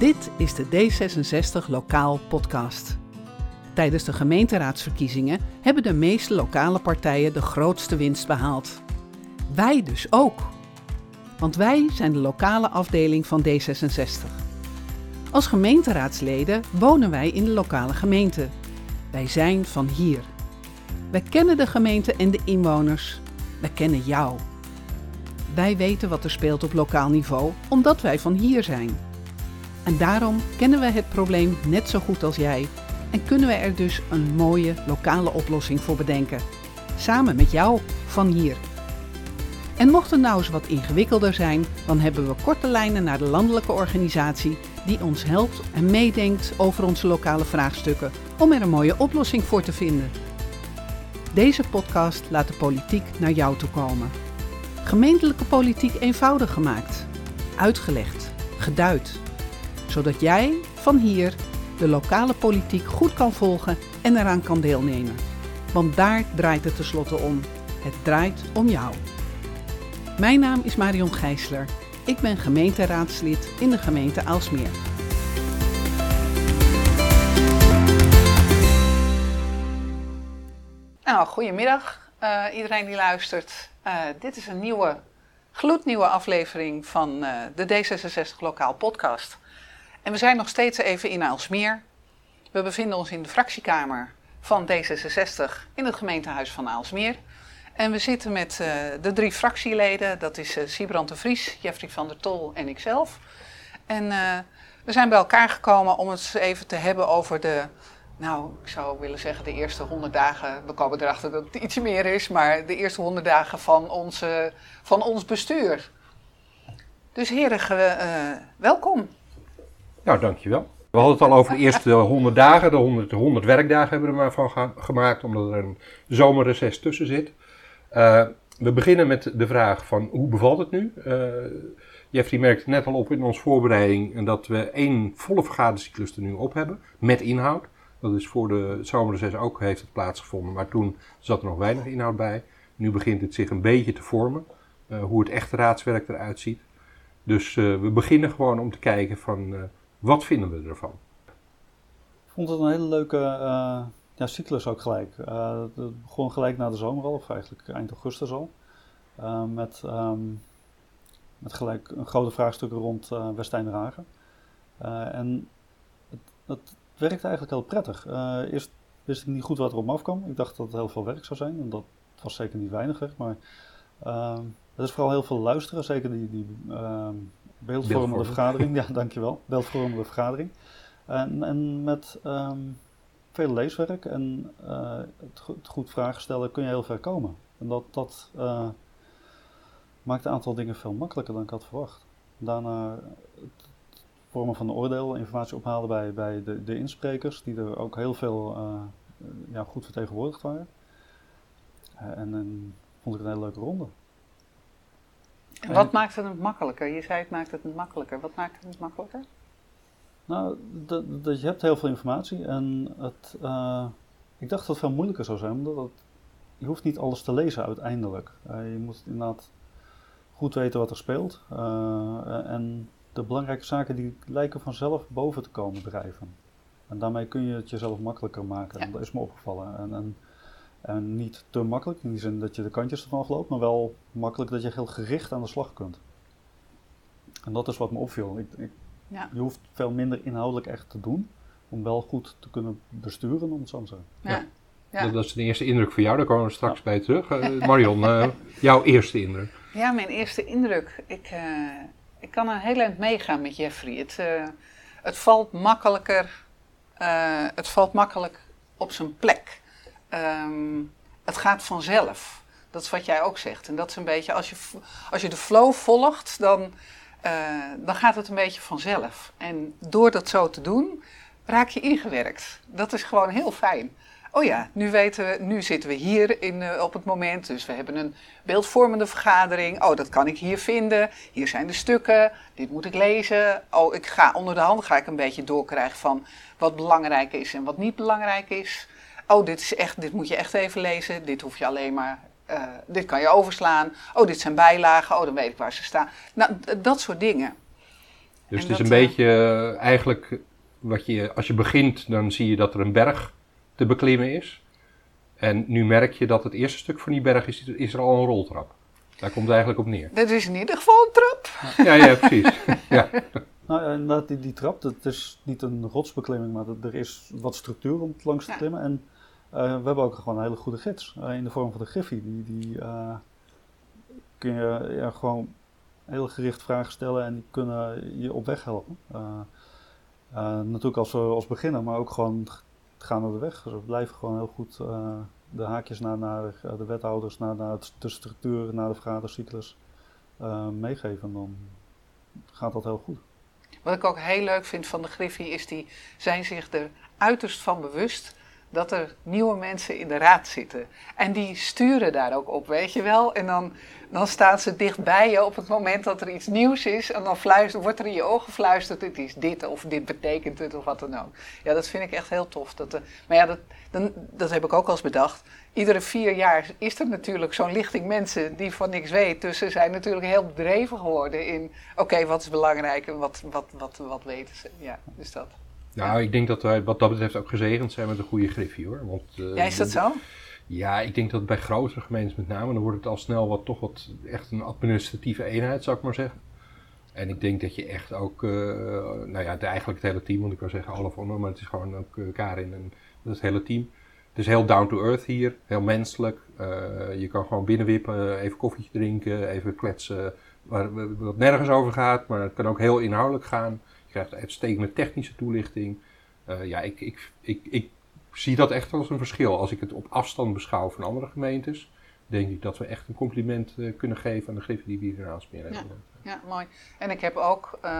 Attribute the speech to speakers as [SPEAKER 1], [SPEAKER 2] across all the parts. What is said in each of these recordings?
[SPEAKER 1] Dit is de D66 Lokaal Podcast. Tijdens de gemeenteraadsverkiezingen hebben de meeste lokale partijen de grootste winst behaald. Wij dus ook. Want wij zijn de lokale afdeling van D66. Als gemeenteraadsleden wonen wij in de lokale gemeente. Wij zijn van hier. Wij kennen de gemeente en de inwoners. Wij kennen jou. Wij weten wat er speelt op lokaal niveau, omdat wij van hier zijn. En daarom kennen we het probleem net zo goed als jij en kunnen we er dus een mooie lokale oplossing voor bedenken. Samen met jou van hier. En mocht het nou eens wat ingewikkelder zijn, dan hebben we korte lijnen naar de landelijke organisatie die ons helpt en meedenkt over onze lokale vraagstukken om er een mooie oplossing voor te vinden. Deze podcast laat de politiek naar jou toe komen. Gemeentelijke politiek eenvoudig gemaakt, uitgelegd, geduid, zodat jij van hier de lokale politiek goed kan volgen en eraan kan deelnemen. Want daar draait het tenslotte om. Het draait om jou. Mijn naam is Marion Gijsler. Ik ben gemeenteraadslid in de gemeente Aalsmeer. Nou, goedemiddag uh, iedereen die luistert. Uh, dit is een nieuwe, gloednieuwe aflevering van uh, de D66 Lokaal Podcast. En we zijn nog steeds even in Aalsmeer. We bevinden ons in de fractiekamer van D66 in het gemeentehuis van Aalsmeer. En we zitten met uh, de drie fractieleden. Dat is uh, Siebrand de Vries, Jeffrey van der Tol en ikzelf. En uh, we zijn bij elkaar gekomen om het even te hebben over de... Nou, ik zou willen zeggen de eerste honderd dagen. We komen erachter dat het ietsje meer is. Maar de eerste honderd dagen van, onze, van ons bestuur. Dus heren, welkom.
[SPEAKER 2] Nou, dankjewel. We hadden het al over de eerste 100 dagen. De 100, 100 werkdagen hebben we er maar van gemaakt, omdat er een zomerreces tussen zit. Uh, we beginnen met de vraag van hoe bevalt het nu? Uh, Jeffrey merkte net al op in onze voorbereiding dat we één volle vergadercyclus er nu op hebben, met inhoud. Dat is voor de zomerreces ook heeft het plaatsgevonden, maar toen zat er nog weinig inhoud bij. Nu begint het zich een beetje te vormen, uh, hoe het echte raadswerk eruit ziet. Dus we beginnen gewoon om te kijken van wat vinden we ervan?
[SPEAKER 3] Ik vond het een hele leuke uh, ja, cyclus ook gelijk. Uh, het begon gelijk na de zomer al, of eigenlijk eind augustus al. Uh, met, um, met gelijk een grote vraagstukken rond uh, Westijn-Ragen. en het, het werkte eigenlijk heel prettig. eerst wist ik niet goed wat er op me afkwam. Ik dacht dat het heel veel werk zou zijn. En dat was zeker niet weinig. Maar ehm, het is vooral heel veel luisteren. Zeker die, die ehm, Beeldvormende vergadering, ja, dankjewel. Beeldvormende vergadering. En, en met um, veel leeswerk en uh, het, het, goed vragen stellen kun je heel ver komen. En dat, dat uh, maakt een aantal dingen veel makkelijker dan ik had verwacht. Daarna het vormen van een oordeel, informatie ophalen bij, bij de, de insprekers, die er ook heel veel uh, ja, goed vertegenwoordigd waren. en dan vond ik een hele leuke ronde.
[SPEAKER 1] En wat maakt het makkelijker? Je zei het maakt het makkelijker. Wat maakt het makkelijker?
[SPEAKER 3] Nou, dat, dat je hebt heel veel informatie en het, uh, ik dacht dat het veel moeilijker zou zijn, omdat het, je hoeft niet alles te lezen uiteindelijk. Uh, je moet inderdaad goed weten wat er speelt uh, en de belangrijke zaken die lijken vanzelf boven te komen drijven. En daarmee kun je het jezelf makkelijker maken. Ja. Dat is me opgevallen. En, en en niet te makkelijk, in die zin dat je de kantjes ervan loopt, maar wel makkelijk dat je heel gericht aan de slag kunt. En dat is wat me opviel. Ik, ik, ja. Je hoeft veel minder inhoudelijk echt te doen, om wel goed te kunnen besturen, om het zo te zeggen.
[SPEAKER 2] Ja. ja. Dat is de eerste indruk voor jou, daar komen we straks bij terug. Uh, Marion, uh, jouw eerste indruk?
[SPEAKER 1] Ja, mijn eerste indruk. Ik, uh, ik kan een heel eind meegaan met Jeffrey. Het, het valt makkelijker, het valt makkelijk op zijn plek. Um, het gaat vanzelf. Dat is wat jij ook zegt. En dat is een beetje, als je, als je de flow volgt, dan, uh, dan gaat het een beetje vanzelf. En door dat zo te doen, raak je ingewerkt. Dat is gewoon heel fijn. Oh ja, nu, weten we, nu zitten we hier in, uh, op het moment. Dus we hebben een beeldvormende vergadering. Oh, dat kan ik hier vinden. Hier zijn de stukken. Dit moet ik lezen. Oh, ik ga onder de hand ga ik een beetje doorkrijgen van wat belangrijk is en wat niet belangrijk is oh, dit is echt, dit moet je echt even lezen. Dit hoef je alleen maar, uh, dit kan je overslaan. Oh, dit zijn bijlagen. Oh, dan weet ik waar ze staan. Nou, dat soort dingen.
[SPEAKER 2] Dus
[SPEAKER 1] En
[SPEAKER 2] het is
[SPEAKER 1] dat,
[SPEAKER 2] een
[SPEAKER 1] eh,
[SPEAKER 2] beetje eh, eigenlijk wat je, als je begint, dan zie je dat er een berg te beklimmen is. En nu merk je dat het eerste stuk van die berg is, is er al een roltrap. Daar komt het eigenlijk op neer.
[SPEAKER 1] Dat is in ieder geval een trap.
[SPEAKER 2] Ja, ja, precies. ja.
[SPEAKER 3] Nou, ja, inderdaad, die, die trap, het is niet een rotsbeklimming, maar dat- er is wat structuur om het langs te
[SPEAKER 1] Ja.
[SPEAKER 3] klimmen. En eh, we hebben ook gewoon een hele goede gids eh, in de vorm van de Griffie. Die, die eh, kun je ja, gewoon heel gericht vragen stellen en die kunnen je op weg helpen. Eh, eh, natuurlijk als, als beginner, maar ook gewoon gaan naar de weg. Dus we blijven gewoon heel goed eh, de haakjes naar, naar eh, de wethouders, naar, naar de structuur, naar de vergadercyclus eh, meegeven. Dan gaat dat heel goed.
[SPEAKER 1] Wat ik ook heel leuk vind van de Griffie is die zijn zich er uiterst van bewust dat er nieuwe mensen in de raad zitten. En die sturen daar ook op, weet je wel. En dan, dan staan ze dichtbij je op het moment dat er iets nieuws is. En dan wordt er in je ogen gefluisterd, het is dit of dit betekent het of wat dan ook. Ja, dat vind ik echt heel tof. Dat, eh, maar ja, dat, dan, dat heb ik ook al eens bedacht. Iedere vier jaar is er natuurlijk zo'n lichting mensen die van niks weet. Dus ze zijn natuurlijk heel bedreven geworden in... Oké, wat is belangrijk en wat, wat, wat, wat weten ze? Ja, dus dat.
[SPEAKER 2] Nou, ik denk dat wij wat dat betreft ook gezegend zijn met een goede griffie hoor. Want, eh,
[SPEAKER 1] Ja, is dat zo?
[SPEAKER 2] Ja, ik denk dat bij grotere gemeentes met name, dan wordt het al snel wat, toch wat echt een administratieve eenheid, zou ik maar zeggen. En ik denk dat je echt ook, eh, nou ja, het- eigenlijk het hele team, want ik wou zeggen Olaf Onno, maar het is gewoon ook eh, Karin en het hele team. Het is heel down to earth hier, heel menselijk. Je kan gewoon binnenwippen, even koffietje drinken, even kletsen, waar, wat nergens over gaat. Maar het kan ook heel inhoudelijk gaan. Je krijgt uitstekende technische toelichting. Eh, ja, ik, ik, ik, ik zie dat echt als een verschil. Als ik het op afstand beschouw van andere gemeentes, denk ik dat we echt een compliment eh, kunnen geven aan de griffen die we hier Aalsmeer hebben.
[SPEAKER 1] Ja, mooi. En ik heb ook eh,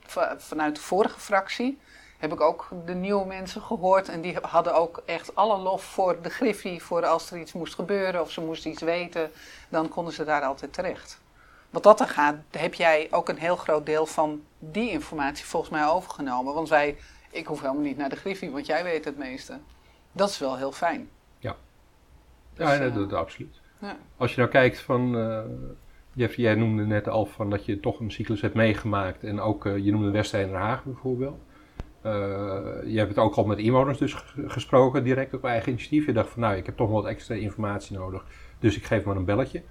[SPEAKER 1] va- vanuit de vorige fractie heb ik ook de nieuwe mensen gehoord. En die hadden ook echt alle lof voor de Griffie. Voor als er iets moest gebeuren of ze moesten iets weten, dan konden ze daar altijd terecht. Wat dat er gaat, heb jij ook een heel groot deel van die informatie volgens mij overgenomen. Want wij, ik hoef helemaal niet naar de Griffie, want jij weet het meeste. Dat is wel heel fijn.
[SPEAKER 2] Ja,
[SPEAKER 1] Dus,
[SPEAKER 2] dat,
[SPEAKER 1] eh,
[SPEAKER 2] dat, dat absoluut.
[SPEAKER 1] Ja.
[SPEAKER 2] Als je nou kijkt van, Jeff, jij noemde net al van dat je toch een cyclus hebt meegemaakt. En ook, eh, je noemde Westeinde Haag bijvoorbeeld. Je hebt het ook al met inwoners dus gesproken, direct op eigen initiatief. Je dacht van, nou, ik heb toch wel wat extra informatie nodig. Dus ik geef maar een belletje.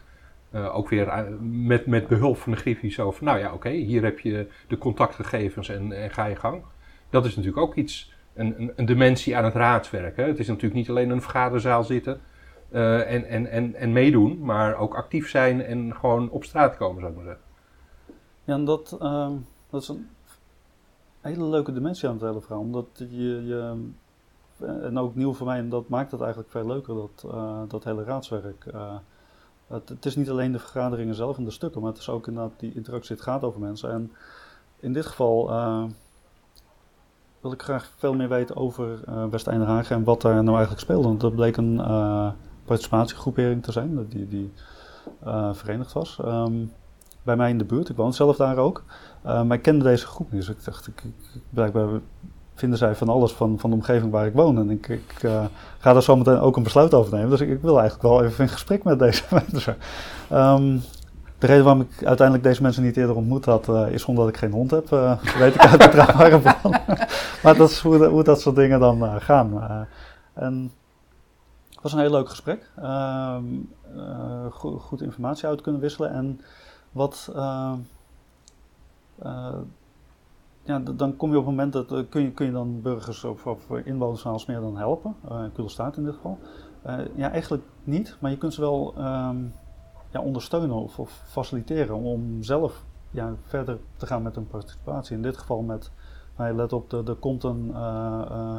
[SPEAKER 2] Eh, ook weer eh, met, met behulp van de Griffie zo van, nou ja, oké, hier heb je de contactgegevens en, en ga je gang. Dat is natuurlijk ook iets, een, een, dimensie aan het raadswerk. Hè? Het is natuurlijk niet alleen een vergaderzaal zitten eh, en, en, en, en meedoen, maar ook actief zijn en gewoon op straat komen, zou ik maar zeggen.
[SPEAKER 3] Ja, en dat, ehm, dat is een hele leuke dimensie aan het hele verhaal. Omdat je, je en ook nieuw voor mij, en dat maakt het eigenlijk veel leuker, dat, dat hele raadswerk. Het, het is niet alleen de vergaderingen zelf en de stukken, maar het is ook inderdaad die interactie, het gaat over mensen. En in dit geval eh, wil ik graag veel meer weten over eh West-Eindhoven en wat daar nou eigenlijk speelde. Want dat bleek een eh, participatiegroepering te zijn, die, die verenigd was. Ehm, bij mij in de buurt. Ik woon zelf daar ook. Maar ik kende deze groep niet. Dus ik dacht, ik, ik- blijkbaar vinden zij van alles van, van de omgeving waar ik woon. En ik, eh, ga daar zometeen ook een besluit over nemen. Dus ik, ik wil eigenlijk wel even in gesprek met deze mensen. Ehm, de reden waarom ik uiteindelijk deze mensen niet eerder ontmoet had, eh, is omdat ik geen hond heb. Dat weet ik uit betrouwbare bron. maar dat is hoe, hoe dat soort dingen dan gaan. En het was een heel leuk gesprek. Ehm, eh, go- goed informatie uit kunnen wisselen. En wat. Eh, eh, dan kom je op het moment dat. eh, kun, je, kun je dan burgers of, of inwoners van Alsmeer dan helpen? Uh, Kulestaat in dit geval. Eh, ja, eigenlijk niet, maar je kunt ze wel ehm, ja, ondersteunen of, faciliteren om zelf ja, verder te gaan met hun participatie. In dit geval met. Nou, let op, er, komt een. eh, eh,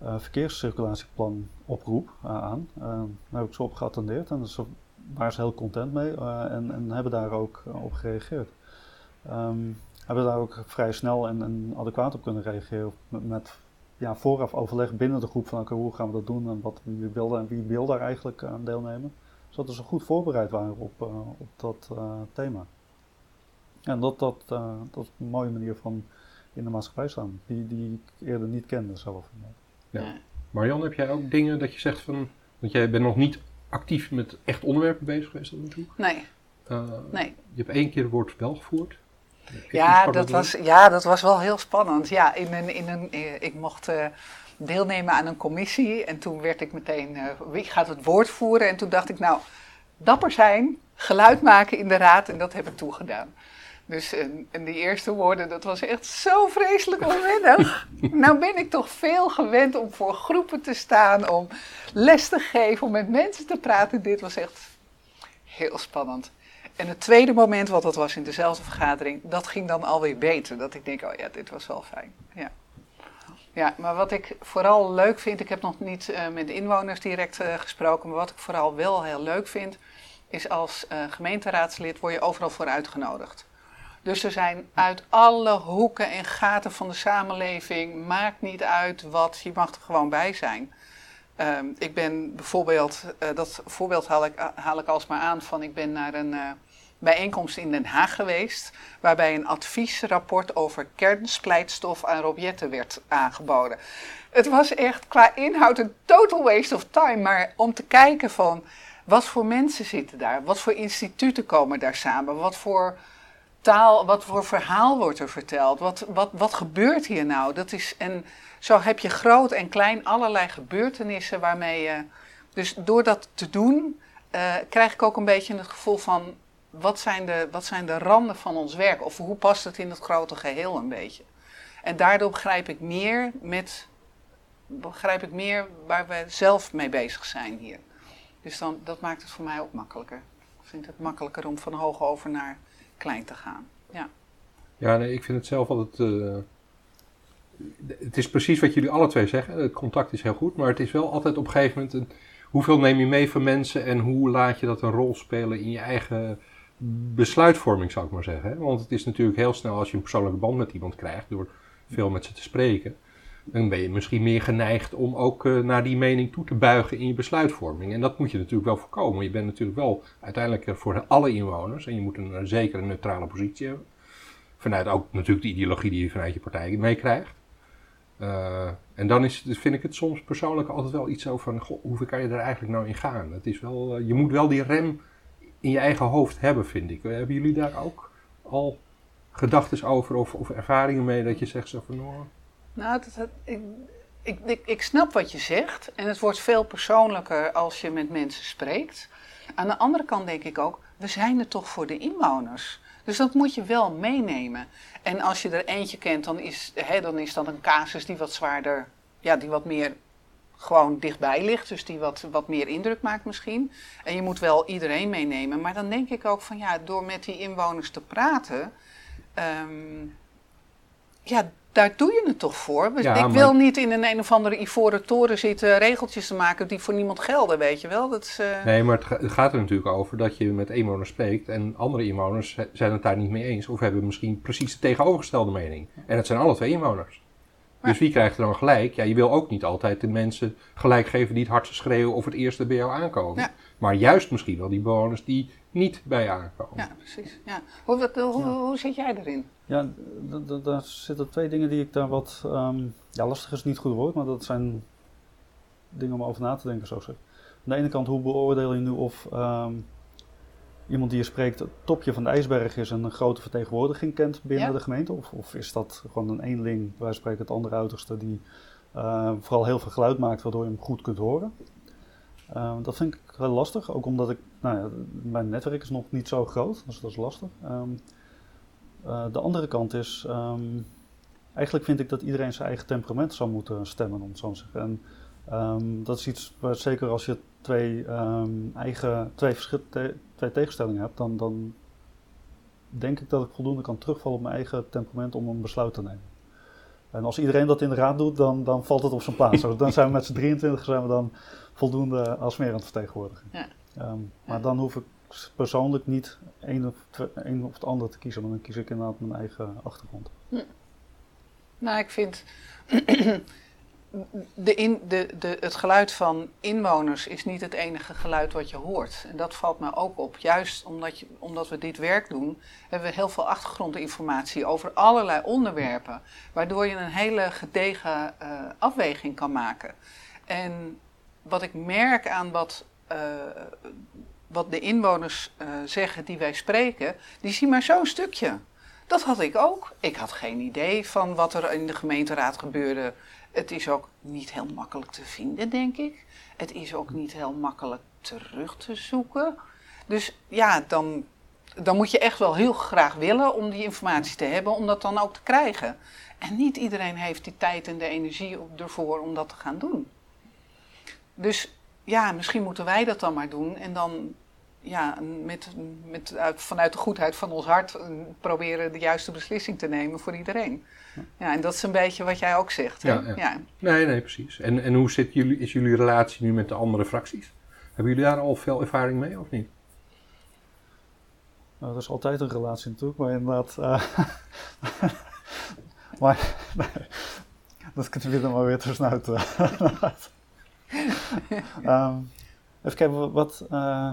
[SPEAKER 3] eh, verkeerscirculatieplan oproep eh, aan. Eh, daar heb ik ze op geattendeerd en ze waren ze heel content mee eh, en, en hebben daar ook eh, op gereageerd. Ehm, hebben daar ook vrij snel en, en adequaat op kunnen reageren met, met ja, vooraf overleg binnen de groep van oké, hoe gaan we dat doen en wat wie wil en wie wil daar eigenlijk aan deelnemen. Zodat ze goed voorbereid waren op, eh, op dat eh, thema. En dat, dat, eh, dat is een mooie manier van in de maatschappij staan, die, die ik eerder niet kende zelf.
[SPEAKER 2] Ja. Marion, heb jij ook dingen dat je zegt van, want jij bent nog niet actief met echt onderwerpen bezig geweest tot nu toe.
[SPEAKER 1] Nee,
[SPEAKER 2] Eh,
[SPEAKER 1] nee.
[SPEAKER 2] Je hebt één keer het woord wel gevoerd.
[SPEAKER 1] Ja dat, was, ja, dat was wel heel spannend. Ja, in een, in een, ik mocht uh, deelnemen aan een commissie en toen werd ik meteen, uh, wie gaat het woord voeren? En toen dacht ik, nou, dapper zijn, geluid maken in de raad en dat heb ik toegedaan. Dus en, en die eerste woorden, dat was echt zo vreselijk onwennig. nou ben ik toch veel gewend om voor groepen te staan, om les te geven, om met mensen te praten. Dit was echt heel spannend. En het tweede moment, wat dat was in dezelfde vergadering, dat ging dan alweer beter. Dat ik denk, oh ja, dit was wel fijn. Ja. Ja, maar wat ik vooral leuk vind, ik heb nog niet uh, met inwoners direct uh, gesproken, maar wat ik vooral wel heel leuk vind, is als uh, gemeenteraadslid word je overal voor uitgenodigd. Dus er zijn uit alle hoeken en gaten van de samenleving, maakt niet uit wat, je mag er gewoon bij zijn. Um, ik ben bijvoorbeeld, dat voorbeeld haal ik, haal ik alsmaar aan van, ik ben naar een bijeenkomst in Den Haag geweest, waarbij een adviesrapport over kernsplijtstof aan Robjetten werd aangeboden. Het was echt qua inhoud een total waste of time, maar om te kijken van, wat voor mensen zitten daar, wat voor instituten komen daar samen, wat voor taal, wat voor verhaal wordt er verteld? Wat, wat, wat gebeurt hier nou? Dat is, en zo heb je groot en klein allerlei gebeurtenissen waarmee je. Dus door dat te doen, uh, krijg ik ook een beetje het gevoel van. Wat zijn, de, wat zijn de randen van ons werk? Of hoe past het in het grote geheel een beetje? En daardoor begrijp ik meer met. Begrijp ik meer waar we zelf mee bezig zijn hier. Dus dan, dat maakt het voor mij ook makkelijker. Ik vind het makkelijker om van hoog over naar klein te gaan. Ja,
[SPEAKER 2] ja nee, ik vind het zelf altijd. Uh, het is precies wat jullie alle twee zeggen. Het contact is heel goed, maar het is wel altijd op een gegeven moment. Een, hoeveel neem je mee van mensen en hoe laat je dat een rol spelen in je eigen besluitvorming, zou ik maar zeggen. Want het is natuurlijk heel snel als je een persoonlijke band met iemand krijgt door veel met ze te spreken dan ben je misschien meer geneigd om ook uh, naar die mening toe te buigen in je besluitvorming. En dat moet je natuurlijk wel voorkomen. Je bent natuurlijk wel uiteindelijk er voor alle inwoners en je moet een, een zekere neutrale positie hebben. Vanuit ook natuurlijk de ideologie die je vanuit je partij meekrijgt. Uh, en dan is, vind ik het soms persoonlijk altijd wel iets zo van, goh, hoeveel kan je er eigenlijk nou in gaan? Het is wel, je moet wel die rem in je eigen hoofd hebben, vind ik. Hebben jullie daar ook al gedachten over of, of ervaringen mee dat je zegt zo van, oh,
[SPEAKER 1] nou, dat, ik, ik, ik, ik snap wat je zegt. En het wordt veel persoonlijker als je met mensen spreekt. Aan de andere kant denk ik ook, we zijn er toch voor de inwoners. Dus dat moet je wel meenemen. En als je er eentje kent, dan is, hè, dan is dat een casus die wat zwaarder, ja, die wat meer gewoon dichtbij ligt. Dus die wat, wat meer indruk maakt misschien. En je moet wel iedereen meenemen. Maar dan denk ik ook van ja, door met die inwoners te praten. Um, ja, daar doe je het toch voor? ik wil niet in een een of andere ivoren toren zitten regeltjes te maken die voor niemand gelden, weet je wel. Dat is, uh...
[SPEAKER 2] Nee, maar het, gaat er natuurlijk over dat je met inwoners spreekt en andere inwoners zijn het daar niet mee eens of hebben misschien precies de tegenovergestelde mening. En het zijn alle twee inwoners. Dus wie krijgt er dan gelijk? Ja, je wil ook niet altijd de mensen gelijk geven die het hardste schreeuwen of het eerste bij jou aankomen. Maar juist misschien wel die bewoners die niet bij je aankomen.
[SPEAKER 1] Ja, precies. Ja. Hoe, hoe, hoe zit jij erin?
[SPEAKER 3] Ja, daar zitten twee dingen die ik daar wat. Um, ja, lastig is niet goed woord, maar dat zijn dingen om over na te denken, zo zeg. Aan de ene kant, hoe beoordeel je nu of um, iemand die je spreekt het topje van de ijsberg is en een grote vertegenwoordiging kent binnen de gemeente? Of, of, is dat gewoon een eenling, wij spreken het andere uiterste, die uh, vooral heel veel geluid maakt, waardoor je hem goed kunt horen? Uh, dat vind ik heel lastig, ook omdat ik, nou ja, mijn netwerk is nog niet zo groot, dus dat is lastig. Um, uh, de andere kant is, um, eigenlijk vind ik dat iedereen zijn eigen temperament zou moeten stemmen, om het zo te zeggen. En um, dat is iets waar zeker als je twee, um, eigen, twee, te twee tegenstellingen hebt, dan, dan denk ik dat ik voldoende kan terugvallen op mijn eigen temperament om een besluit te nemen. En als iedereen dat in de raad doet, dan, dan valt het op zijn plaats. dan zijn we met z'n 23 zijn we dan voldoende als meer aan het vertegenwoordigen. Ja. Um, maar dan hoef ik persoonlijk niet een of, een of het ander te kiezen, maar dan kies ik inderdaad mijn eigen achtergrond. Hm.
[SPEAKER 1] Nou, ik vind de in, de, de, het geluid van inwoners is niet het enige geluid wat je hoort. En dat valt me ook op. Juist omdat, je, omdat we dit werk doen, hebben we heel veel achtergrondinformatie over allerlei onderwerpen. Waardoor je een hele gedegen uh, afweging kan maken. En wat ik merk aan wat uh, wat de inwoners uh, zeggen die wij spreken, die zien maar zo'n stukje. Dat had ik ook. Ik had geen idee van wat er in de gemeenteraad gebeurde. Het is ook niet heel makkelijk te vinden, denk ik. Het is ook niet heel makkelijk terug te zoeken. Dus ja, dan, dan moet je echt wel heel graag willen om die informatie te hebben, om dat dan ook te krijgen. En niet iedereen heeft die tijd en de energie ervoor om dat te gaan doen. Dus ja, misschien moeten wij dat dan maar doen en dan ja, met, met, vanuit de goedheid van ons hart eh, proberen de juiste beslissing te nemen voor iedereen. Ja, en dat is een beetje wat jij ook zegt.
[SPEAKER 2] Ja, ja. Nee, nee, precies. En, en hoe zit jullie, is jullie relatie nu met de andere fracties? Hebben jullie daar al veel ervaring mee of niet?
[SPEAKER 3] Nou, dat is altijd een relatie natuurlijk, maar inderdaad. Uh, maar dat kunt u dan maar weer tussen uit. um, even kijken, wat. Uh,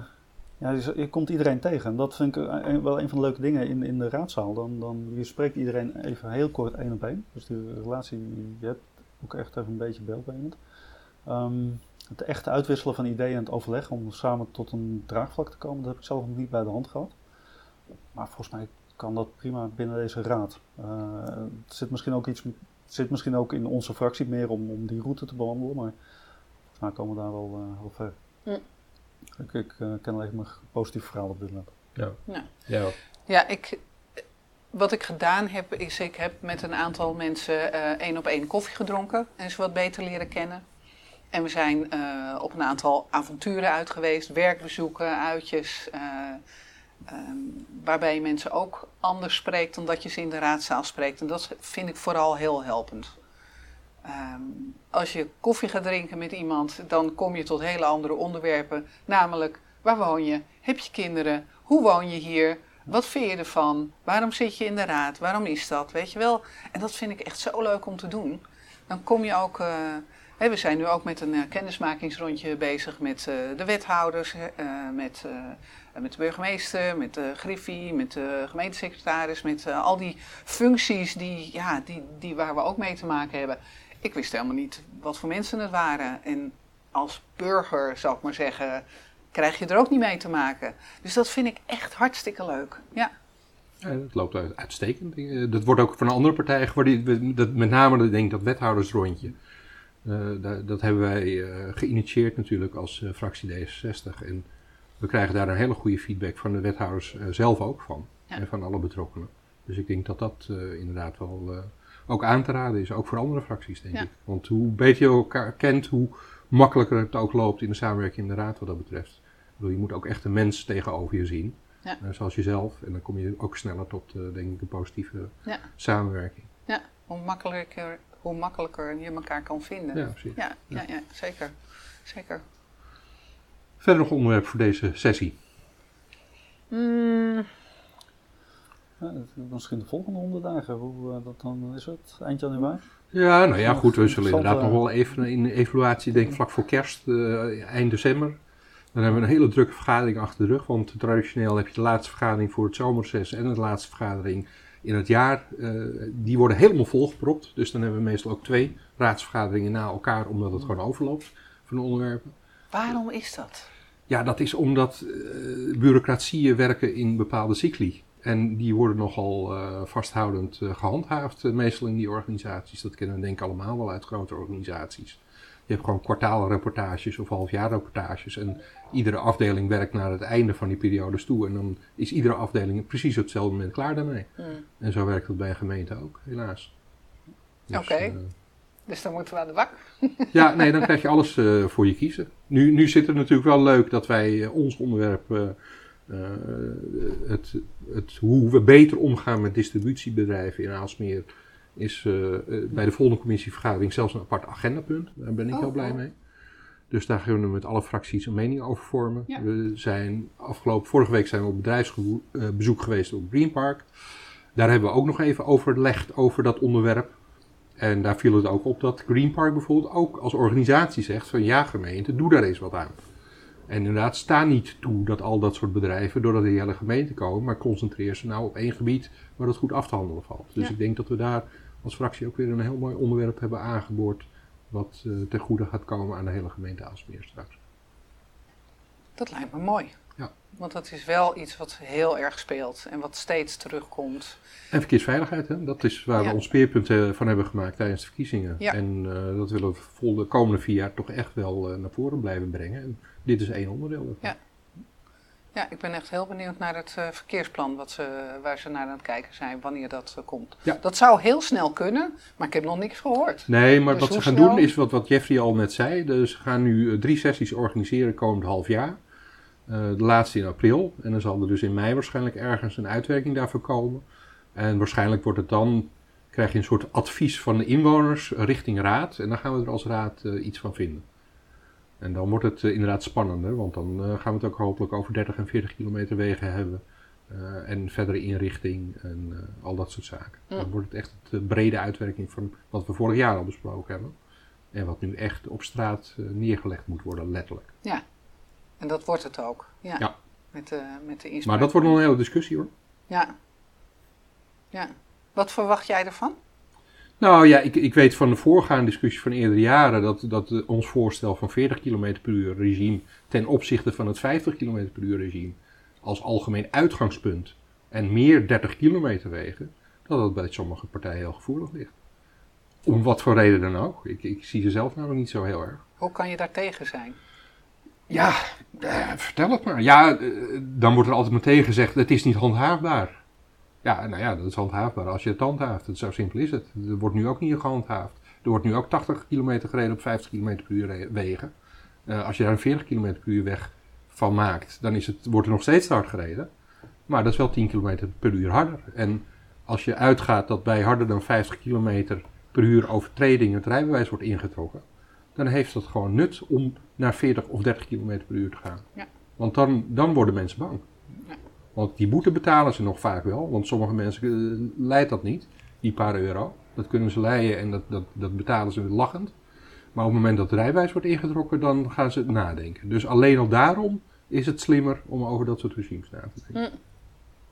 [SPEAKER 3] ja, je komt iedereen tegen. En dat vind ik wel een van de leuke dingen in, in de raadzaal. Dan, dan, je spreekt iedereen even heel kort één op één. Dus die relatie, je hebt ook echt even een beetje belbenen. Um, het echte uitwisselen van ideeën en het overleg om samen tot een draagvlak te komen, dat heb ik zelf nog niet bij de hand gehad. Maar volgens mij kan dat prima binnen deze raad. Uh, het zit misschien ook iets, zit misschien ook in onze fractie meer om, om die route te bewandelen, maar volgens mij komen we daar wel uh, ver. Ja. Ik, ik uh, ken alleen maar positieve verhalen op dit moment.
[SPEAKER 2] Ja.
[SPEAKER 1] Ja. ja. ja ik, wat ik gedaan heb, is ik heb met een aantal mensen één op één koffie gedronken en ze wat beter leren kennen. En we zijn uh, op een aantal avonturen uit geweest, werkbezoeken, uitjes. Uh, um, waarbij je mensen ook anders spreekt dan dat je ze in de raadzaal spreekt. En dat vind ik vooral heel helpend. Um, als je koffie gaat drinken met iemand, dan kom je tot hele andere onderwerpen. Namelijk, waar woon je? Heb je kinderen? Hoe woon je hier? Wat vind je ervan? Waarom zit je in de raad? Waarom is dat? Weet je wel? En dat vind ik echt zo leuk om te doen. Dan kom je ook. Uh, we zijn nu ook met een uh, kennismakingsrondje bezig met uh, de wethouders, met, met de burgemeester, met de griffie, met de gemeentesecretaris, met al die functies die, ja, die, die waar we ook mee te maken hebben. Ik wist helemaal niet wat voor mensen het waren. En als burger, zou ik maar zeggen, krijg je er ook niet mee te maken. Dus dat vind ik echt hartstikke leuk. Ja.
[SPEAKER 2] Ja, dat loopt uitstekend. Dat wordt ook van een andere partij geworden. Met name denk ik dat wethoudersrondje. Uh, dat, dat, hebben wij uh, geïnitieerd natuurlijk als uh, fractie D66. En we krijgen daar een hele goede feedback van de wethouders zelf ook van. En van alle betrokkenen. Dus ik denk dat dat inderdaad wel ook aan te raden is. Ook voor andere fracties, denk ik. Want hoe beter je elkaar kent, hoe makkelijker het ook loopt in de samenwerking in de raad wat dat betreft. Bedoel, je moet ook echt een mens tegenover je zien. Ja. zoals jezelf. En dan kom je ook sneller tot, denk ik, een positieve samenwerking.
[SPEAKER 1] Ja, hoe makkelijker hoe makkelijker je elkaar kan vinden.
[SPEAKER 2] Ja, precies.
[SPEAKER 1] Ja, ja. ja, zeker. zeker.
[SPEAKER 2] Verder nog onderwerp voor deze sessie?
[SPEAKER 3] Mm. Ja, misschien de volgende honderd dagen, hoe uh, dat dan is het, eind januari?
[SPEAKER 2] Ja, nou ja, goed, we zullen inderdaad nog wel even in de evaluatie, denk ik vlak voor kerst, uh, eind december. Dan hebben we een hele drukke vergadering achter de rug, want traditioneel heb je de laatste vergadering voor het zomerses en de laatste vergadering in het jaar, uh, die worden helemaal volgepropt. Dus dan hebben we meestal ook twee raadsvergaderingen na elkaar, omdat het gewoon overloopt van de onderwerpen.
[SPEAKER 1] Waarom is dat?
[SPEAKER 2] Ja, dat is omdat uh, bureaucratieën werken in bepaalde cycli. En die worden nogal uh, vasthoudend gehandhaafd, meestal in die organisaties. Dat kennen we denk ik allemaal wel uit grote organisaties. Je hebt gewoon kwartaalrapportages of halfjaarrapportages. En iedere afdeling werkt naar het einde van die periodes toe. En dan is iedere afdeling precies op hetzelfde moment klaar daarmee. Hmm. En zo werkt het bij een gemeente ook, helaas.
[SPEAKER 1] Dus, Oké. Eh, dus dan moeten we aan de bak.
[SPEAKER 2] ja, nee, dan krijg je alles uh, voor je kiezen. Nu, nu zit het natuurlijk wel leuk dat wij uh, ons onderwerp, uh, het, het, hoe we beter omgaan met distributiebedrijven in Aalsmeer, is uh, bij de volgende commissievergadering zelfs een apart agendapunt. Daar ben ik heel oh, blij oh. mee. Dus daar gaan we met alle fracties een mening over vormen. We zijn afgelopen, vorige week zijn we op bedrijfsbezoek geweest op Green Park. Daar hebben we ook nog even overlegd over dat onderwerp. En daar viel het ook op dat Green Park bijvoorbeeld ook als organisatie zegt van ja gemeente, doe daar eens wat aan. En inderdaad, sta niet toe dat al dat soort bedrijven door de hele gemeente komen, maar concentreer ze nou op één gebied waar het goed af te handelen valt. Dus ik denk dat we daar als fractie ook weer een heel mooi onderwerp hebben aangeboord. Wat uh, ten goede gaat komen aan de hele gemeente Aalsmeer straks.
[SPEAKER 1] Dat lijkt me mooi.
[SPEAKER 2] Ja.
[SPEAKER 1] Want dat is wel iets wat heel erg speelt en wat steeds terugkomt.
[SPEAKER 2] En verkeersveiligheid, hè? dat is waar
[SPEAKER 1] Ja.
[SPEAKER 2] we ons speerpunt eh, van hebben gemaakt tijdens de verkiezingen.
[SPEAKER 1] Ja.
[SPEAKER 2] En eh, dat willen we vol de komende vier jaar toch echt wel eh, naar voren blijven brengen. En dit is één onderdeel daarvan.
[SPEAKER 1] Ja. Ja, ik ben echt heel benieuwd naar het verkeersplan wat ze, waar ze naar aan het kijken zijn, wanneer dat komt.
[SPEAKER 2] Ja.
[SPEAKER 1] Dat zou heel snel kunnen, maar ik heb nog niks gehoord.
[SPEAKER 2] Nee, maar
[SPEAKER 1] Dus
[SPEAKER 2] wat ze gaan
[SPEAKER 1] snel?
[SPEAKER 2] doen is wat, wat Jeffrey al net zei. Dus ze gaan nu drie sessies organiseren komend half jaar. Eh, de laatste in april. En dan zal er dus in mei waarschijnlijk ergens een uitwerking daarvoor komen. En waarschijnlijk wordt het dan, krijg je een soort advies van de inwoners richting raad. En dan gaan we er als raad eh, iets van vinden. En dan wordt het eh, inderdaad spannender, want dan gaan we het ook hopelijk over 30 en 40 kilometer wegen hebben. En verdere inrichting en al dat soort zaken. Dan wordt het echt de brede uitwerking van wat we vorig jaar al besproken hebben. En wat nu echt op straat neergelegd moet worden, letterlijk.
[SPEAKER 1] En dat wordt het ook. Ja.
[SPEAKER 2] Ja.
[SPEAKER 1] Met de, met de inspraak.
[SPEAKER 2] Maar dat wordt nog een hele discussie hoor.
[SPEAKER 1] Ja. Ja. Wat verwacht jij ervan?
[SPEAKER 2] Nou ja, ik, ik weet van de voorgaande discussie van eerdere jaren dat, dat ons voorstel van 40 km per uur regime ten opzichte van het 50 km per uur regime als algemeen uitgangspunt en meer 30 kilometer wegen, dat dat bij sommige partijen heel gevoelig ligt. Om wat voor reden dan ook. Ik, ik zie ze zelf namelijk niet zo heel erg.
[SPEAKER 1] Hoe kan je daar tegen zijn?
[SPEAKER 2] Ja, eh, vertel het maar. Ja, eh, dan wordt er altijd meteen gezegd, het is niet handhaafbaar. Ja, nou ja, dat is handhaafbaar als je het handhaaft. Zo simpel is het. Er wordt nu ook niet gehandhaafd. Er wordt nu ook 80 kilometer gereden op 50 kilometer per uur wegen. Eh, als je daar een 40 kilometer per uur weg van maakt, dan is het, wordt er nog steeds te hard gereden. Maar dat is wel 10 kilometer per uur harder. En als je uitgaat dat bij harder dan 50 kilometer per uur overtreding het rijbewijs wordt ingetrokken, dan heeft dat gewoon nut om naar 40 of 30 kilometer per uur te gaan.
[SPEAKER 1] Ja.
[SPEAKER 2] Want dan, dan worden mensen bang.
[SPEAKER 1] Ja.
[SPEAKER 2] Want die boete betalen ze nog vaak wel, want sommige mensen eh, leidt dat niet, die paar euro. Dat kunnen ze leiden en dat, dat, dat betalen ze lachend. Maar op het moment dat het rijbewijs wordt ingetrokken, dan gaan ze nadenken. Dus alleen al daarom is het slimmer om over dat soort regimes na te denken.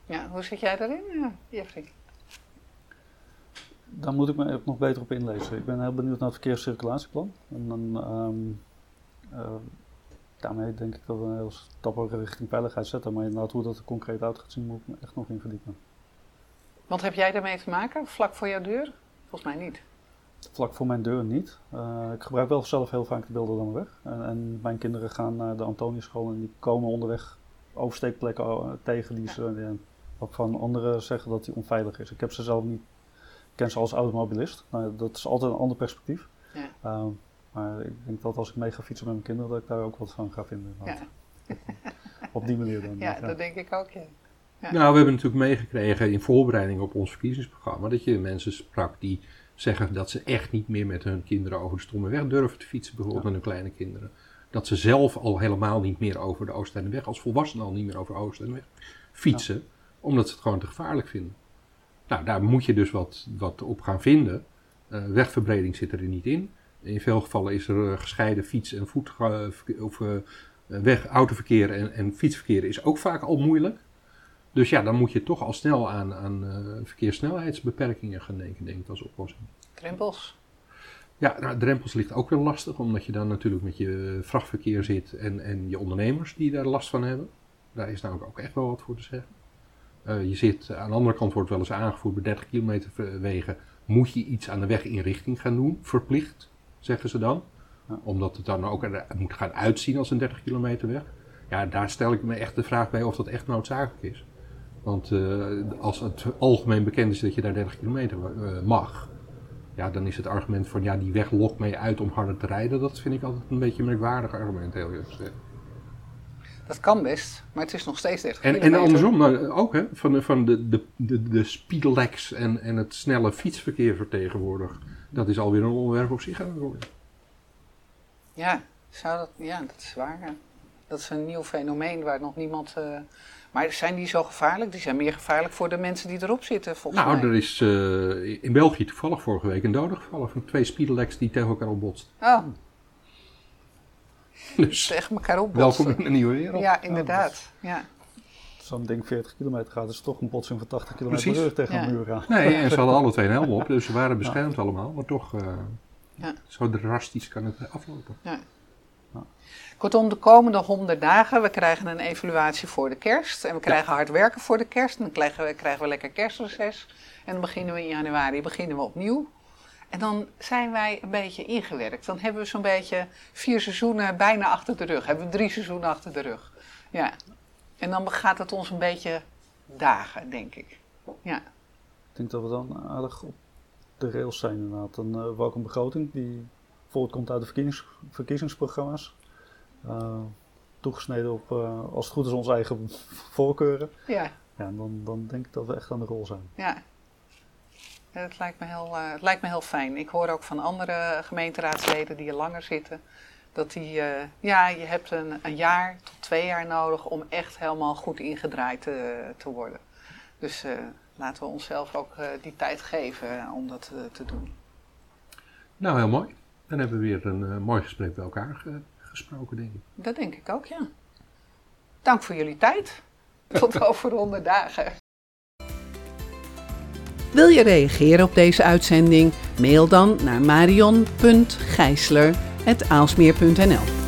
[SPEAKER 1] Ja, hoe zit jij daarin, eh, Jeffrey?
[SPEAKER 3] Daar moet ik me nog beter op inlezen. Ik ben heel benieuwd naar het verkeerscirculatieplan. En dan, ehm, eh, daarmee denk ik dat we een heel stap ook richting veiligheid zetten. Maar inderdaad, hoe dat er concreet uit gaat zien, moet ik me echt nog in verdiepen.
[SPEAKER 1] Want heb jij daarmee te maken, vlak voor jouw deur? Volgens mij niet.
[SPEAKER 3] Vlak voor mijn deur niet. Eh, ik gebruik wel zelf heel vaak de beelden dan weg. En, en mijn kinderen gaan naar de Antoniuschool en die komen onderweg oversteekplekken eh, tegen die ze, ja, waarvan anderen zeggen dat die onveilig is. Ik heb ze zelf niet, ken ze als automobilist. Nou, dat is altijd een ander perspectief.
[SPEAKER 1] Ja.
[SPEAKER 3] Ehm, maar ik denk dat als ik mee ga fietsen met mijn kinderen, dat ik daar ook wat van ga vinden.
[SPEAKER 1] Ja,
[SPEAKER 3] Op die manier dan.
[SPEAKER 1] ja dat denk ik ook, ja. Ja.
[SPEAKER 2] Nou, we hebben natuurlijk meegekregen in voorbereiding op ons verkiezingsprogramma dat je mensen sprak die zeggen dat ze echt niet meer met hun kinderen over de stomme weg durven te fietsen, bijvoorbeeld met hun kleine kinderen. Dat ze zelf al helemaal niet meer over de Oosteineweg, als volwassenen al niet meer over de Oosteineweg fietsen, omdat ze het gewoon te gevaarlijk vinden. Nou, daar moet je dus wat, wat op gaan vinden. Eh, wegverbreding zit er niet in. In veel gevallen is er eh, gescheiden fiets- en voet, of, eh, weg, autoverkeer en, en fietsverkeer is ook vaak al moeilijk. Dus ja, dan moet je toch al snel aan, aan verkeerssnelheidsbeperkingen gaan denken, denk ik, als oplossing.
[SPEAKER 1] Drempels.
[SPEAKER 2] Ja, nou, drempels ligt ook weer lastig, omdat je dan natuurlijk met je vrachtverkeer zit en, en je ondernemers die daar last van hebben. Daar is namelijk ook echt wel wat voor te zeggen. Eh, je zit, aan de andere kant wordt wel eens aangevoerd, bij 30 kilometer wegen moet je iets aan de weginrichting gaan doen, verplicht, zeggen ze dan.
[SPEAKER 3] Ja.
[SPEAKER 2] Omdat het dan ook er moet gaan uitzien als een 30 kilometer weg. Ja, daar stel ik me echt de vraag bij of dat echt noodzakelijk is. Want eh, als het algemeen bekend is dat je daar 30 kilometer eh, mag, ja, dan is het argument van ja, die weg lokt mij uit om harder te rijden. Dat vind ik altijd een beetje een merkwaardig argument, heel eerlijk gezegd.
[SPEAKER 1] Dat kan best, maar het is nog steeds 30
[SPEAKER 2] En, en andersom nou, ook, hè, van, van de, de, de, de speedlegs en, en het snelle fietsverkeer vertegenwoordig. Dat is alweer een onderwerp op zich aan.
[SPEAKER 1] Ja, zou dat, ja, dat is waar. Dat is een nieuw fenomeen waar nog niemand... eh, Maar zijn die zo gevaarlijk? Die zijn meer gevaarlijk voor de mensen die erop zitten, volgens
[SPEAKER 2] Nou,
[SPEAKER 1] mij.
[SPEAKER 2] er is eh, in België toevallig vorige week een dode gevallen van twee speedlegs die tegen elkaar opbotsten.
[SPEAKER 1] Oh,
[SPEAKER 2] Dus
[SPEAKER 1] tegen elkaar op
[SPEAKER 2] welkom in een nieuwe wereld.
[SPEAKER 1] Ja, inderdaad. Ja.
[SPEAKER 3] Als zo'n ding 40 kilometer gaat, is het toch een botsing van 80 kilometer per uur tegen
[SPEAKER 1] Ja.
[SPEAKER 3] een muur gaan.
[SPEAKER 2] Nee, en ze hadden alle twee een helm op, dus ze waren beschermd allemaal. Maar toch, eh,
[SPEAKER 1] Ja.
[SPEAKER 2] zo drastisch kan het aflopen.
[SPEAKER 1] Kortom, de komende 100 dagen, we krijgen een evaluatie voor de kerst. En we krijgen hard werken voor de kerst. En dan krijgen we, krijgen we lekker kerstreces. En dan beginnen we in januari beginnen we opnieuw. En dan zijn wij een beetje ingewerkt. Dan hebben we zo'n beetje vier seizoenen bijna achter de rug. Hebben we drie seizoenen achter de rug. Ja. En dan gaat het ons een beetje dagen, denk ik. Ja.
[SPEAKER 3] Ik denk dat we dan aardig op de rails zijn inderdaad. Een uh, welke begroting die voortkomt uit de verkiezings, verkiezingsprogramma's. Uh, toegesneden op, uh, als het goed is, onze eigen voorkeuren.
[SPEAKER 1] Ja.
[SPEAKER 3] Ja, dan, dan denk ik dat we echt aan de rol zijn.
[SPEAKER 1] Ja. Het lijkt, me heel, uh, het lijkt me heel fijn. Ik hoor ook van andere gemeenteraadsleden die er langer zitten. Dat die, uh, ja, je hebt een, een, jaar tot twee jaar nodig om echt helemaal goed ingedraaid te, te worden. Dus uh, laten we onszelf ook die tijd geven om dat te doen.
[SPEAKER 2] Nou, heel mooi. Dan hebben we weer een mooi gesprek bij elkaar gesproken, denk ik.
[SPEAKER 1] Dat denk ik ook, ja. Dank voor jullie tijd. Tot over honderd dagen. Wil je reageren op deze uitzending? Mail dan naar marion.gijsler.aalsmeer.nl